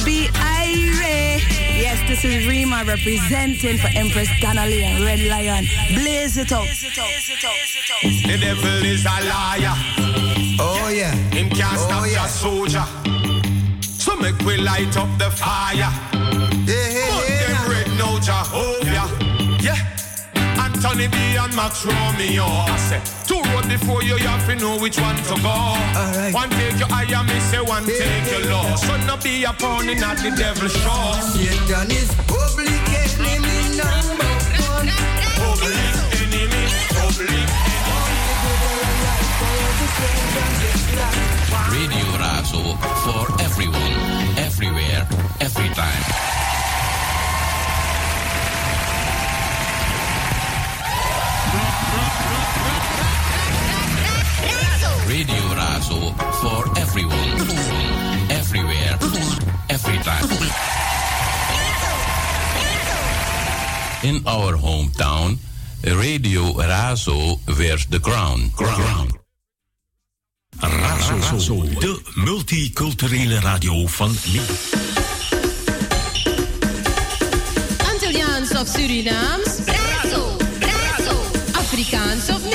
must be irate. Yes, this is Rima representing for Empress Donnelly and Red Lion. Blaze it up. The devil is a liar. Oh yeah. Him can't oh, stop yeah. the soldier. So make we light up the fire. Yeah, yeah, But yeah. them red no Jehovah. Yeah. Anthony B and Max Romeo. I say, two road before you, you have to know which one to go. Alright. One take your eye and me say one Yeah, take yeah, your law. So no be a pounding at the devil's show. Satan is public enemy number one. Public enemy, public Radio Razo for everyone, everywhere, every time. Radio Razo for everyone, everywhere, every time. In our hometown, Radio Razo wears the crown. crown. Razo, de multiculturele radio van Nederland. Antilliaans of Surinaams? Razo, Razo, Afrikaans of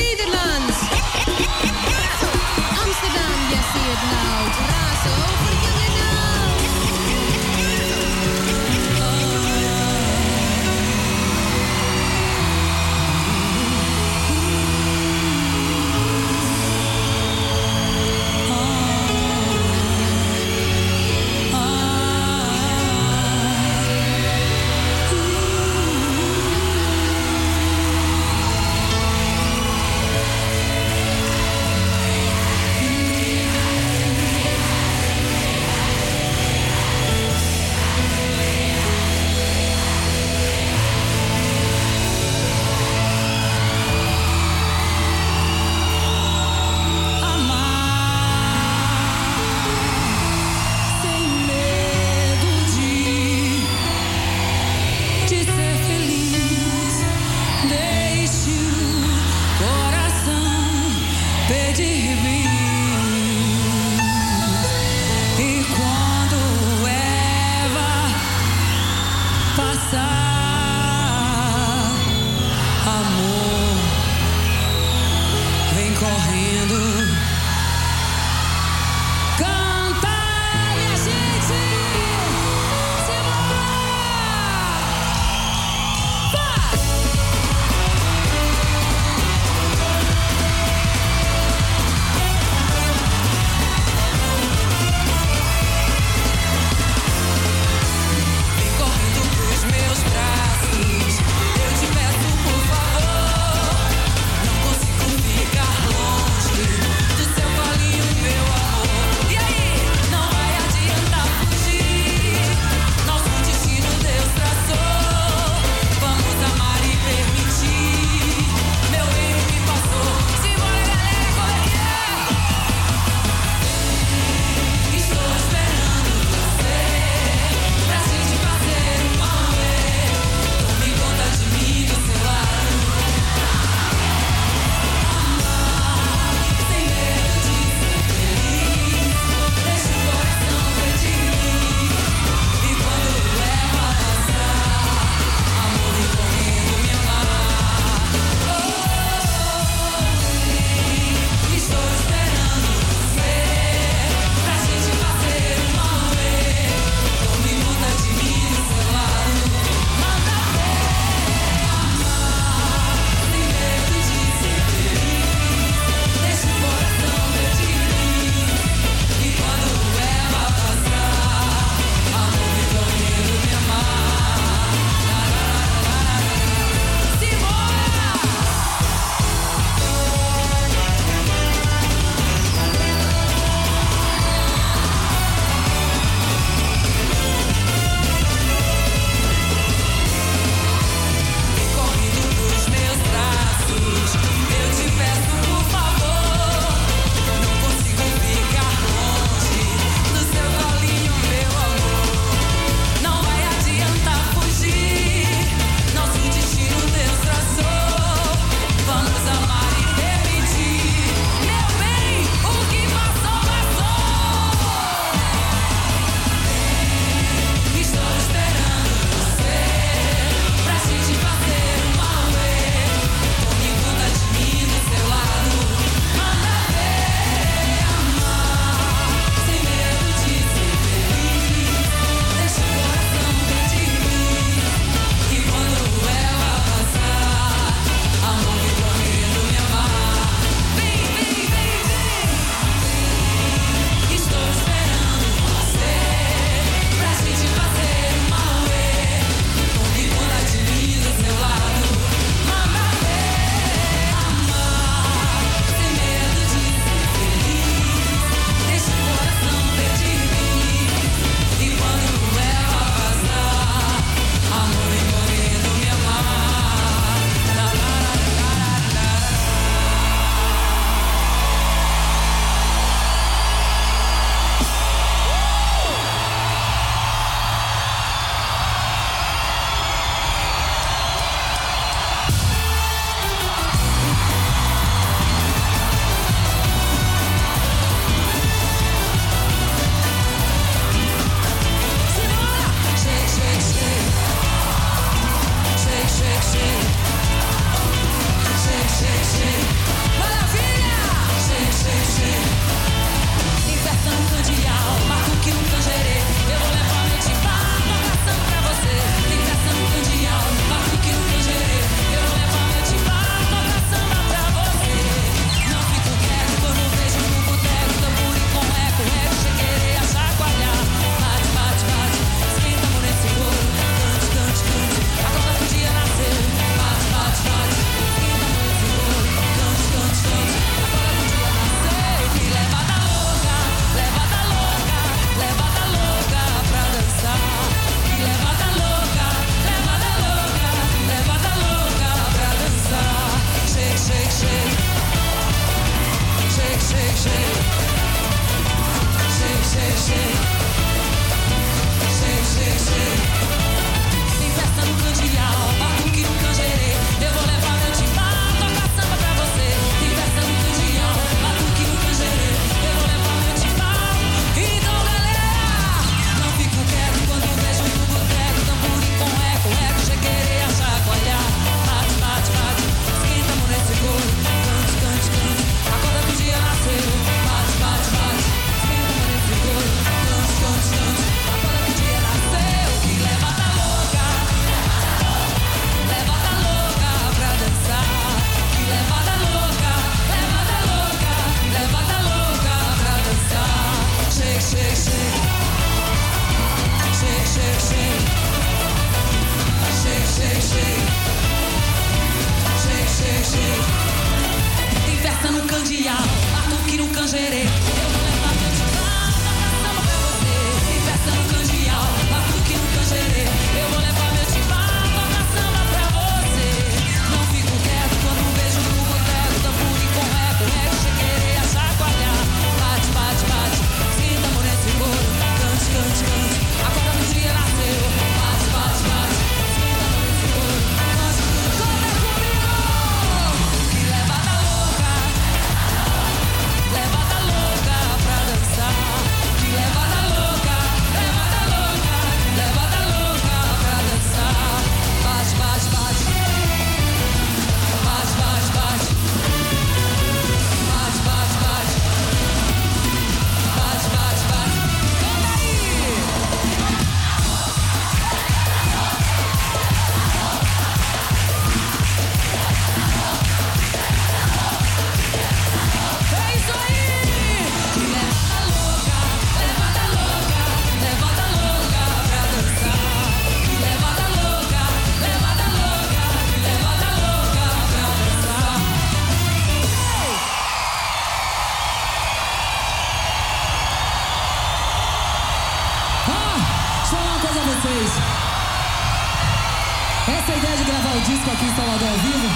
aqui ao vivo.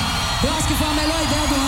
Eu acho que foi a melhor ideia do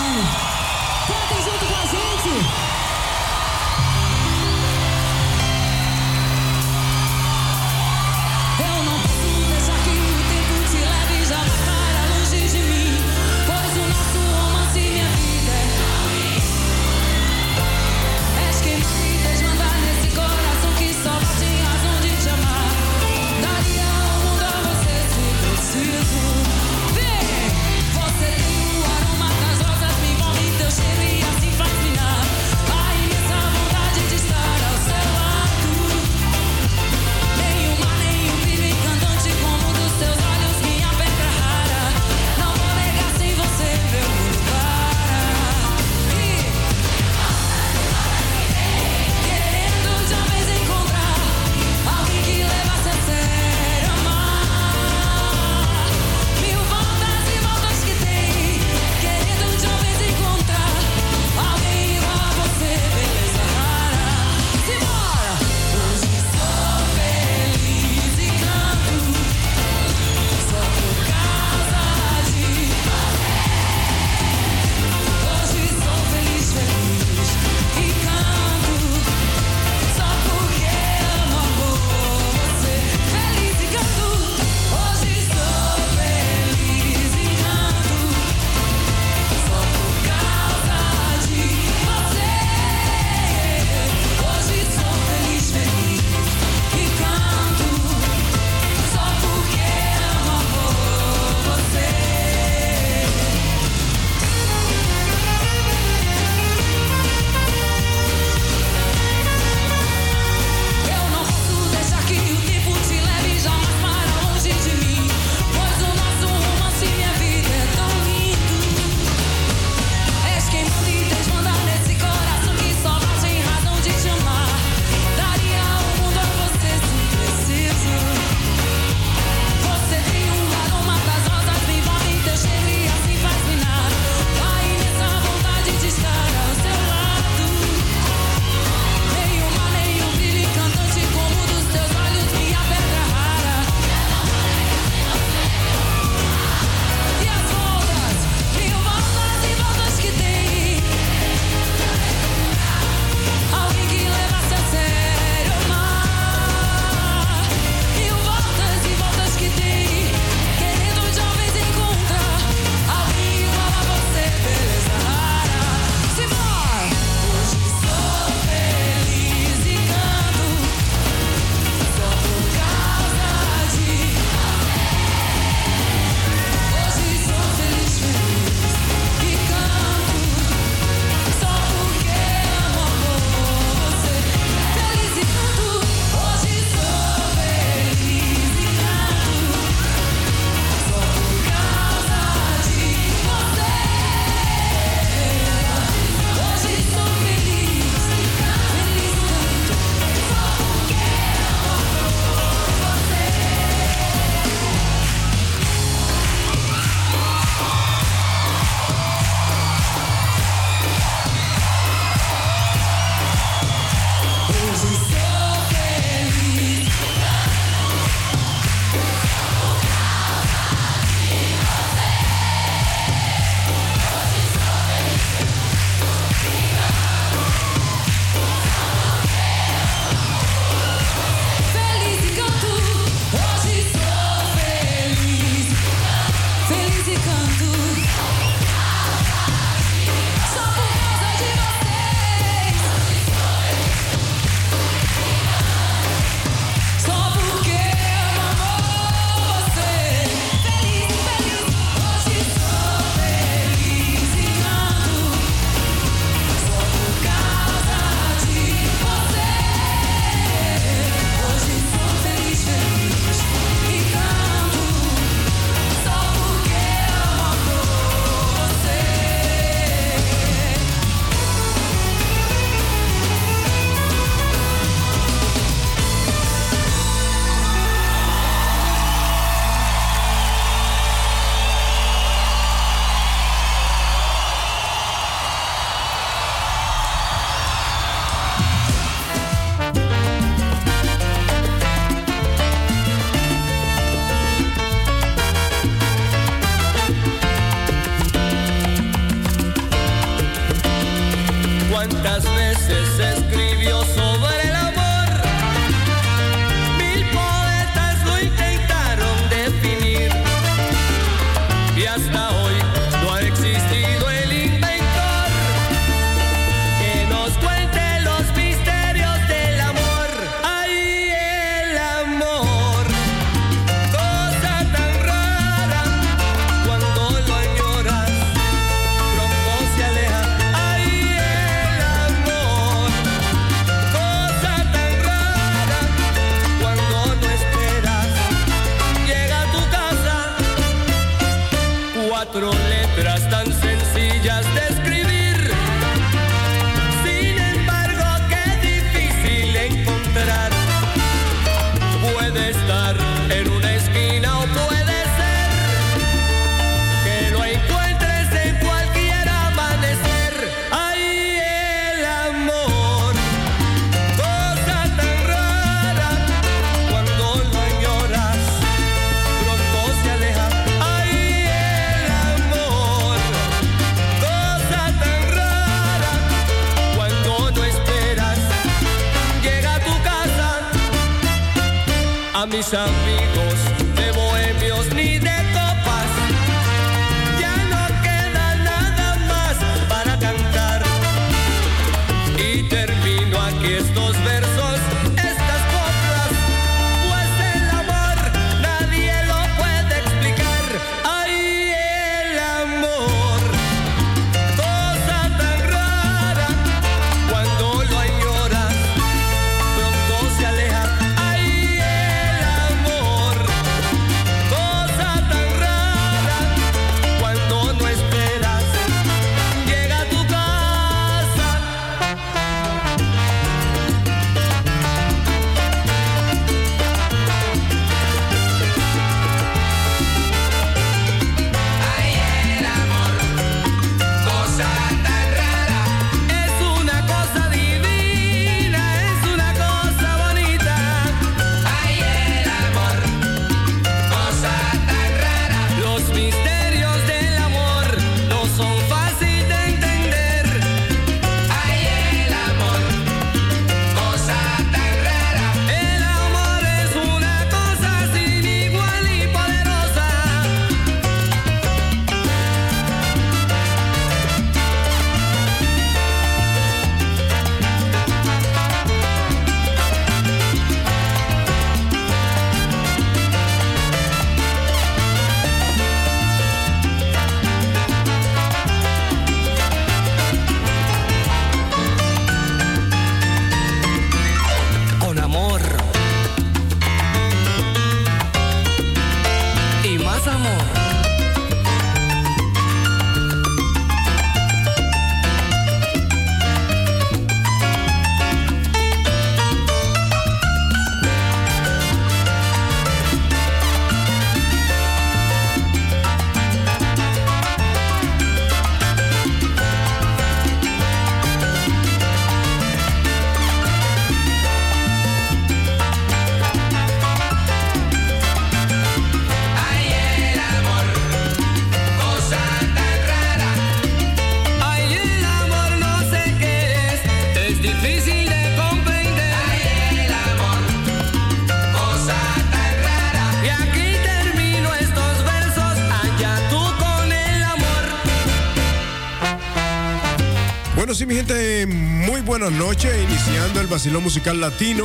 Mi gente, muy buenas noches. Iniciando el vacilón musical latino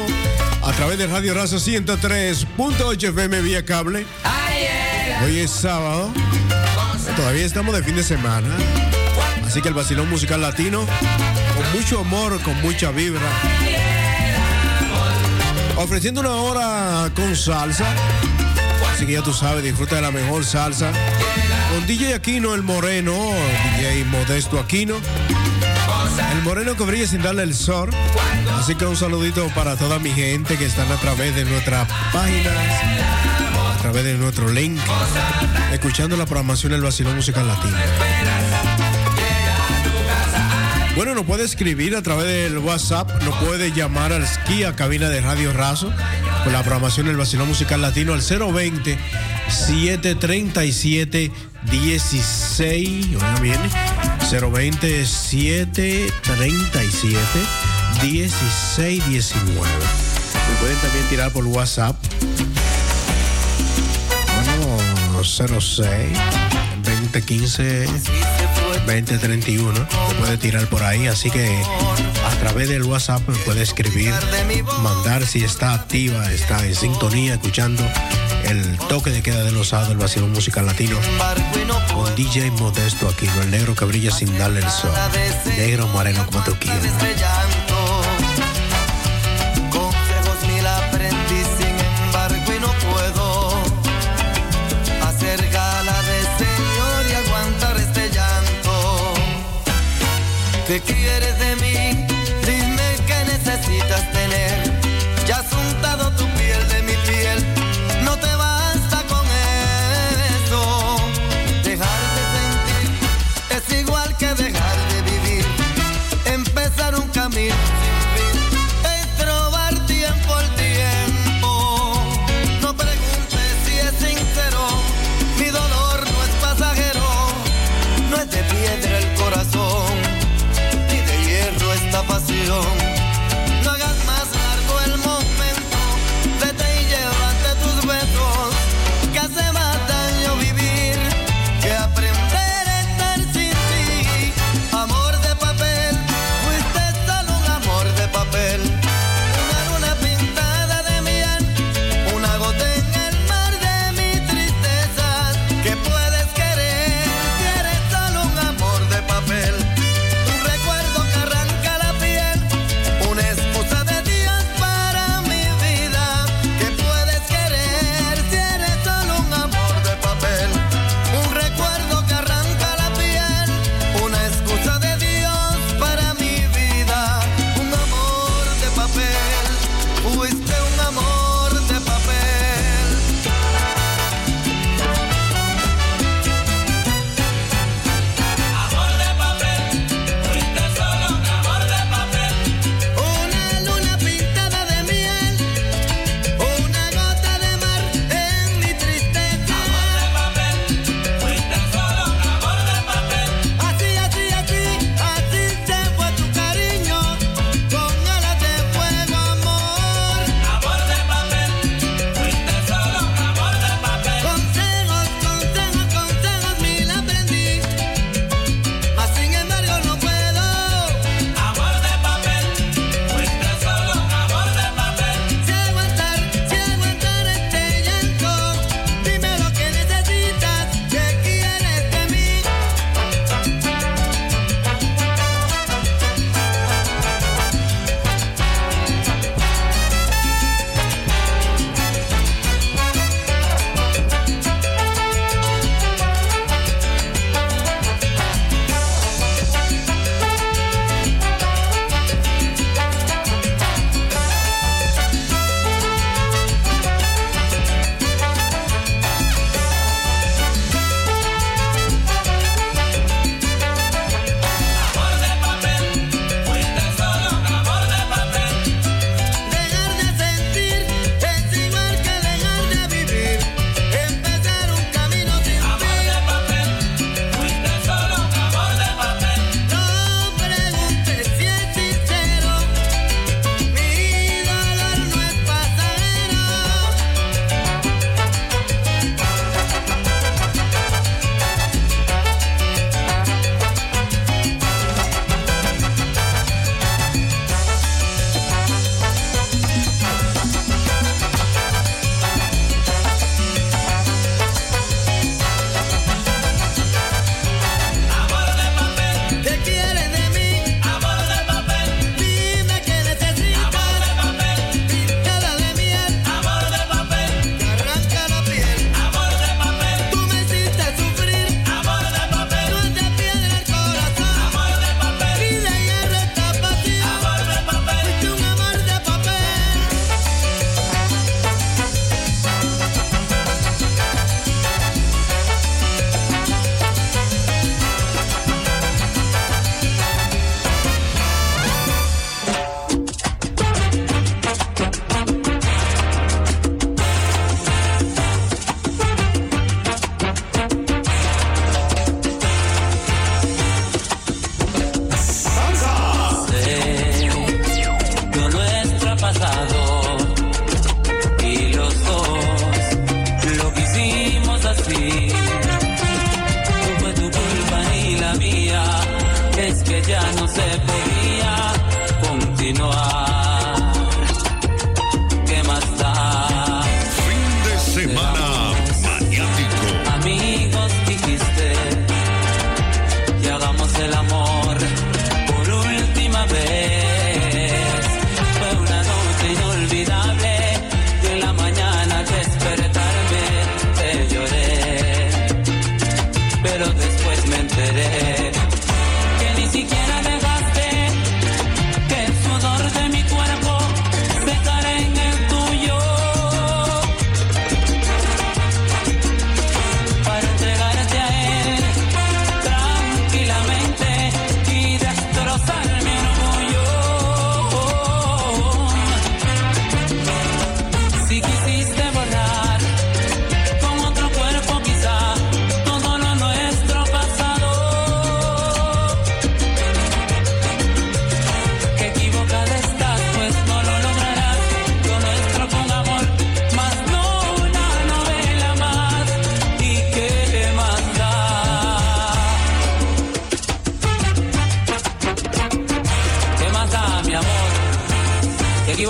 a través de Radio Raza 103.8 FM vía cable. Hoy es sábado. Todavía estamos de fin de semana. Así que el vacilón musical latino, con mucho amor, con mucha vibra. Ofreciendo una hora con salsa. Así que ya tú sabes, disfruta de la mejor salsa. Con DJ Aquino, el moreno, DJ Modesto Aquino. El moreno que brilla sin darle el sol. Así que un saludito para toda mi gente que están a través de nuestras páginas, a través de nuestro link, escuchando la programación del Vacilón Musical Latino. Bueno, nos puede escribir a través del WhatsApp, nos puede llamar al ski a cabina de Radio Razo con la programación del Vacilón Musical Latino al 020 737 16, oiga bien, 020 737 16 19. Me pueden también tirar por WhatsApp. Bueno, 06 2015 2031. Me puede tirar por ahí, así que a través del WhatsApp me puede escribir, mandar si está activa, está en sintonía, escuchando el toque de queda de los sábados del vacío musical latino con DJ Modesto aquí, el negro que brilla sin darle el sol. Negro moreno como tú quieras. ¿Qué quieres de mí? Dime qué necesitas tener. Ya has untado tu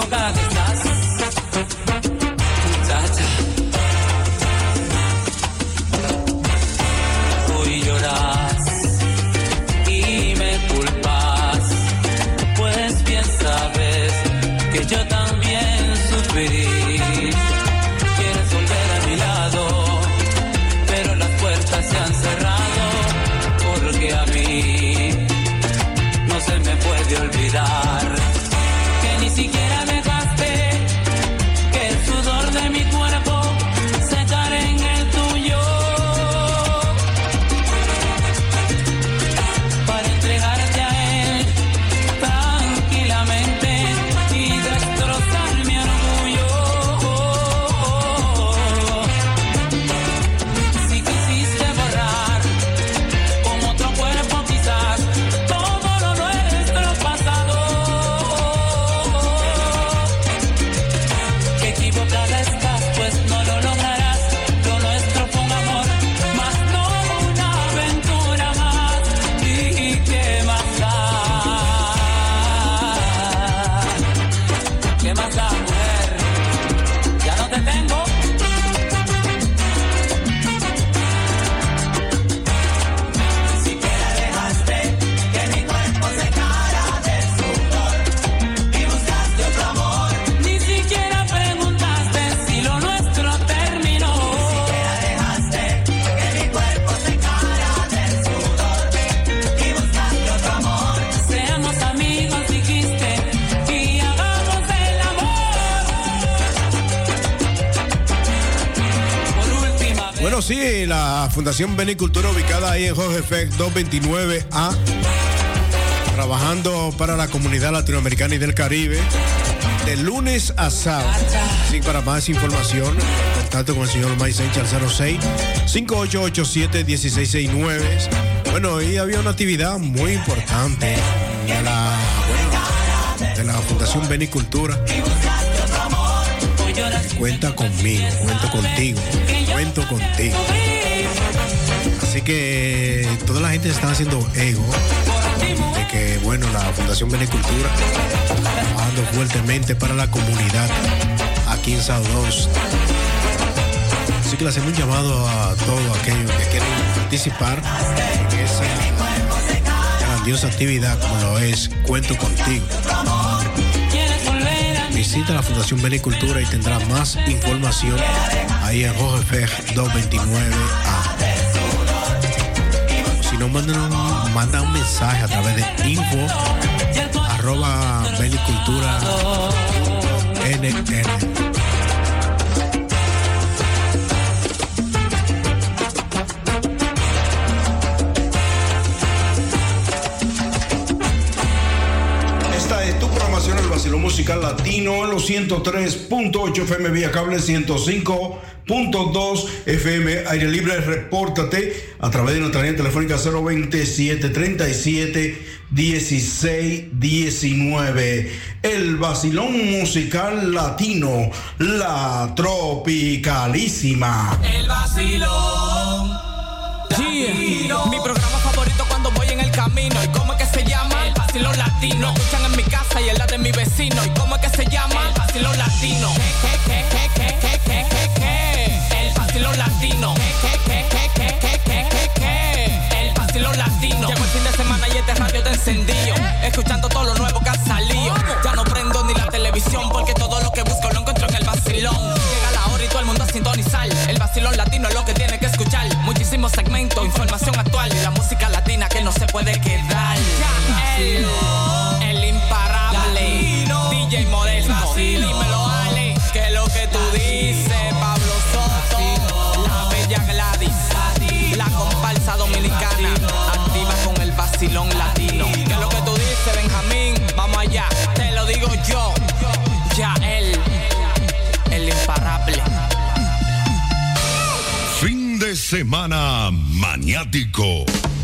Qué Fundación Benicultura ubicada ahí en Jorge Feck 229A, trabajando para la comunidad latinoamericana y del Caribe, de lunes a sábado. Sí, para más información, contacto con el señor Mike Sánchez al 06 5887 1669. Bueno, hoy había una actividad muy importante de la, de la Fundación Benicultura. Cuenta conmigo, cuento contigo, cuento contigo. Así que toda la gente está haciendo ego de que, bueno, la Fundación Benicultura trabajando fuertemente para la comunidad aquí en South Coast. Así que le hacemos un llamado a todos aquellos que quieren participar en esa grandiosa actividad como lo es Cuento Contigo. Visita la Fundación Benicultura y tendrá más información ahí en Rojefeg 229A. No, mandan un, manda un mensaje a través de info arroba benicultura NN. Vacilón musical latino en los 103.8 FM vía cable 105.2 FM aire libre. Repórtate a través de nuestra línea telefónica 027 37 16 19. El vacilón musical latino, la tropicalísima. El vacilón. latino. Mi programa favorito cuando voy en el camino. ¿Y cómo es que vacilón latino. Escuchan en mi casa y en la de mi vecino. ¿Y cómo es que se llama? El vacilón latino. El vacilón latino. El vacilón latino. Llegó el fin de semana y este radio está encendido. Escuchando todo lo nuevo que ha salido. Ya no prendo ni la televisión porque todo lo que busco lo encuentro en el vacilón. Llega la hora y todo el mundo a sintonizar. El vacilón latino es lo que tiene que escuchar. Muchísimos segmentos, información actual y la música latina que no se puede quedar. Maniático.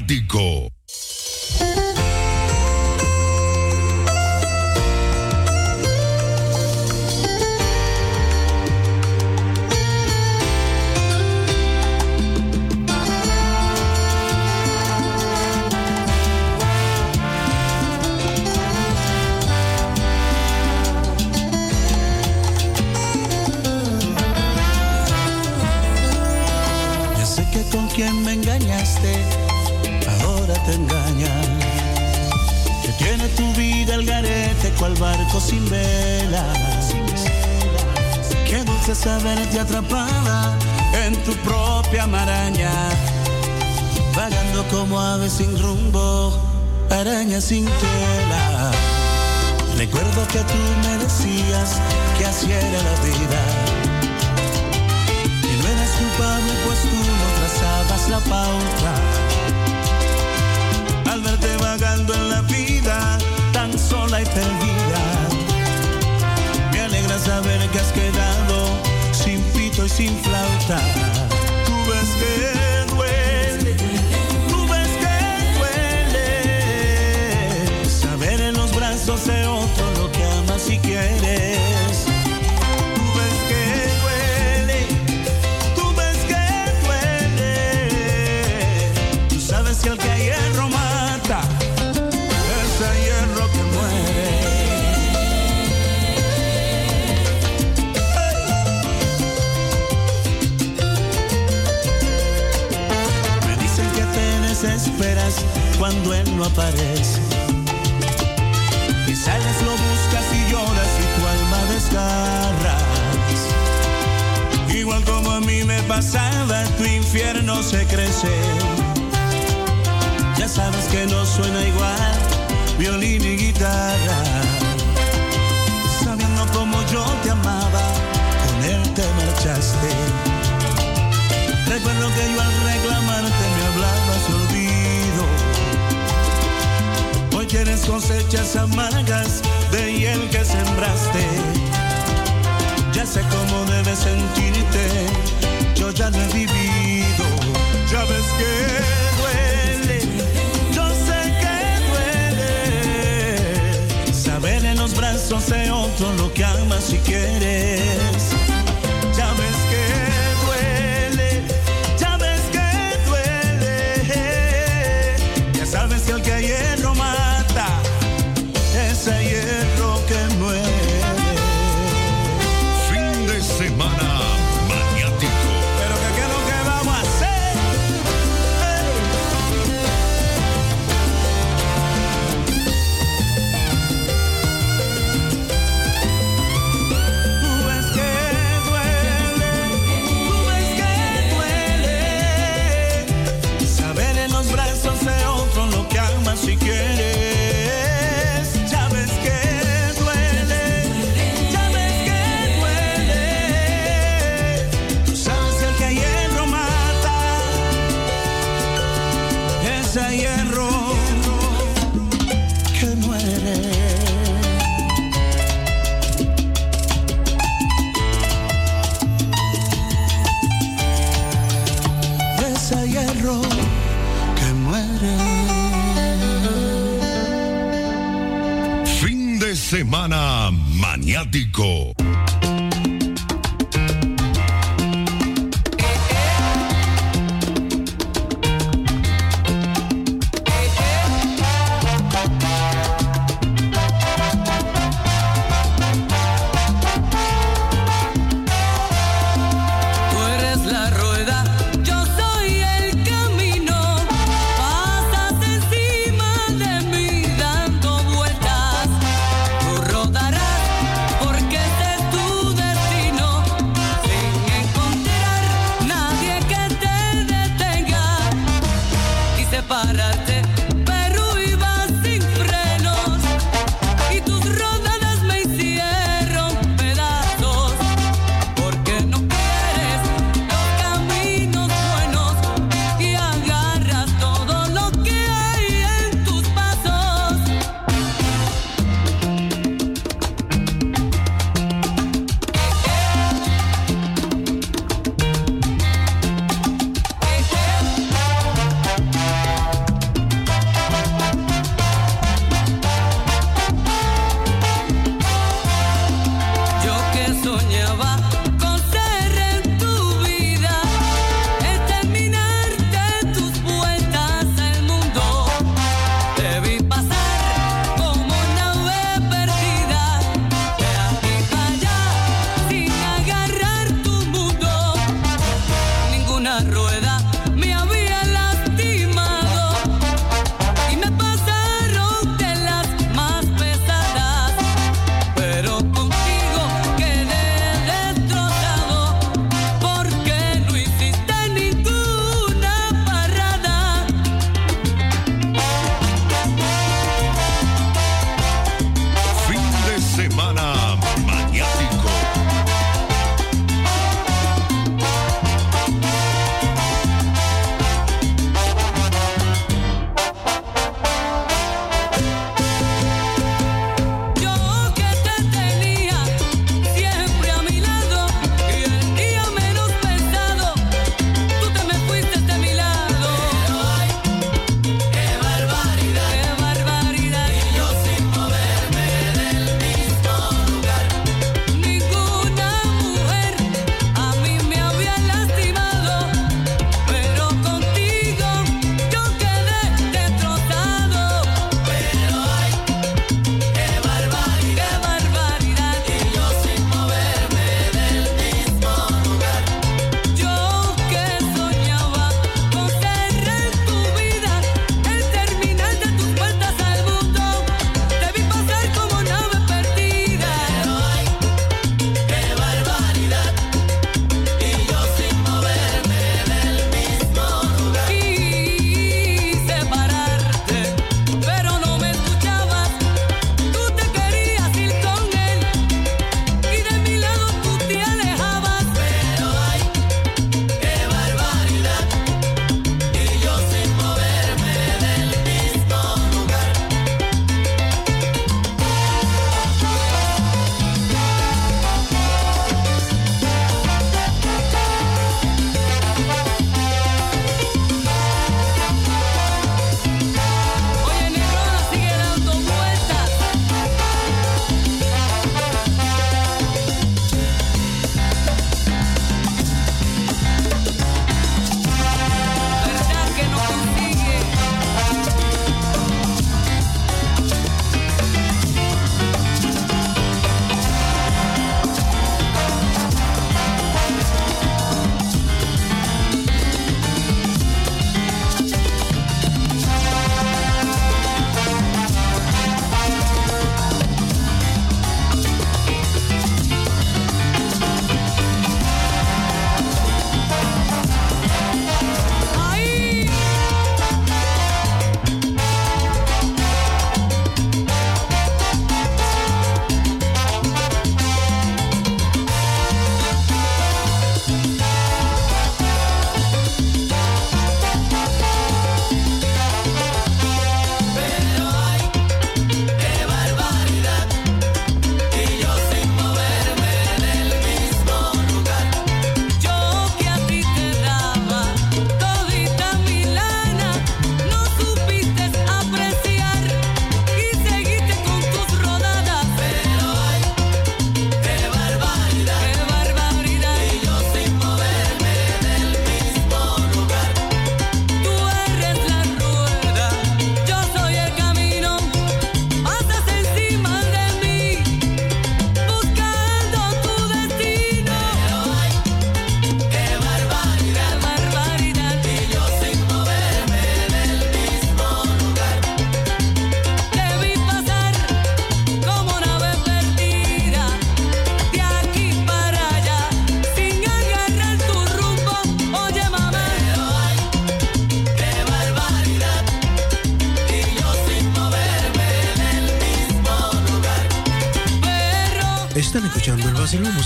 Maniático. Sin tela. Recuerdo que tú me decías que así era la vida. Que no eras culpable pues tú no trazabas la pauta. Al verte vagando en la vida, tan sola y perdida. Me alegra saber que has quedado sin pito y sin flauta. Tú ves que cuando él no aparece. Y sales, lo buscas y lloras y tu alma desgarras. Igual como a mí me pasaba, tu infierno se crece. Ya sabes que no suena igual violín y guitarra. Sabiendo como yo te amaba, con él te marchaste. Recuerdo que yo al reclamarte Tienes cosechas amargas de hiel que sembraste. Ya sé cómo debes sentirte, yo ya lo he vivido. Ya ves que duele, yo sé que duele. Saber en los brazos de otro lo que amas y quieres.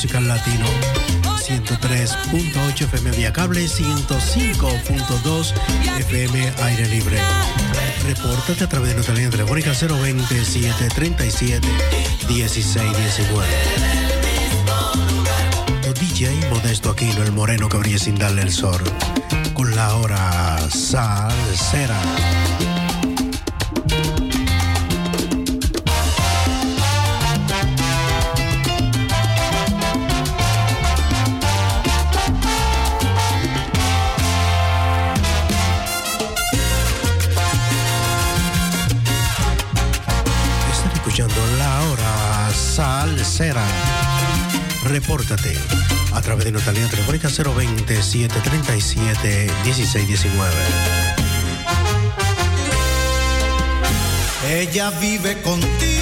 musical latino. 103.8 FM vía cable, 105.2 FM aire libre. Repórtate a través de nuestra línea telefónica 020 737 1619. O DJ Modesto Aquino, el moreno que brilla sin darle el sol. Con la hora salsera. Tercera. Repórtate a través de nuestra línea telefónica 020 737 1619. Ella vive contigo.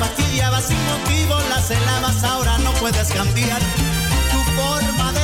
fastidiabas sin motivo, las helabas, ahora no puedes cambiar tu forma de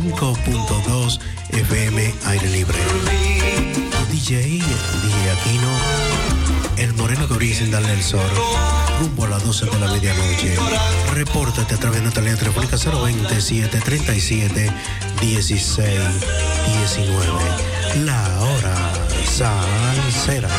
105.2 FM aire libre. DJ, DJ Aquino, el moreno que brilla darle el sol, rumbo a las 12 de la medianoche. Repórtate a través de nuestra línea telefónica 027 37 16 19. La hora salsera.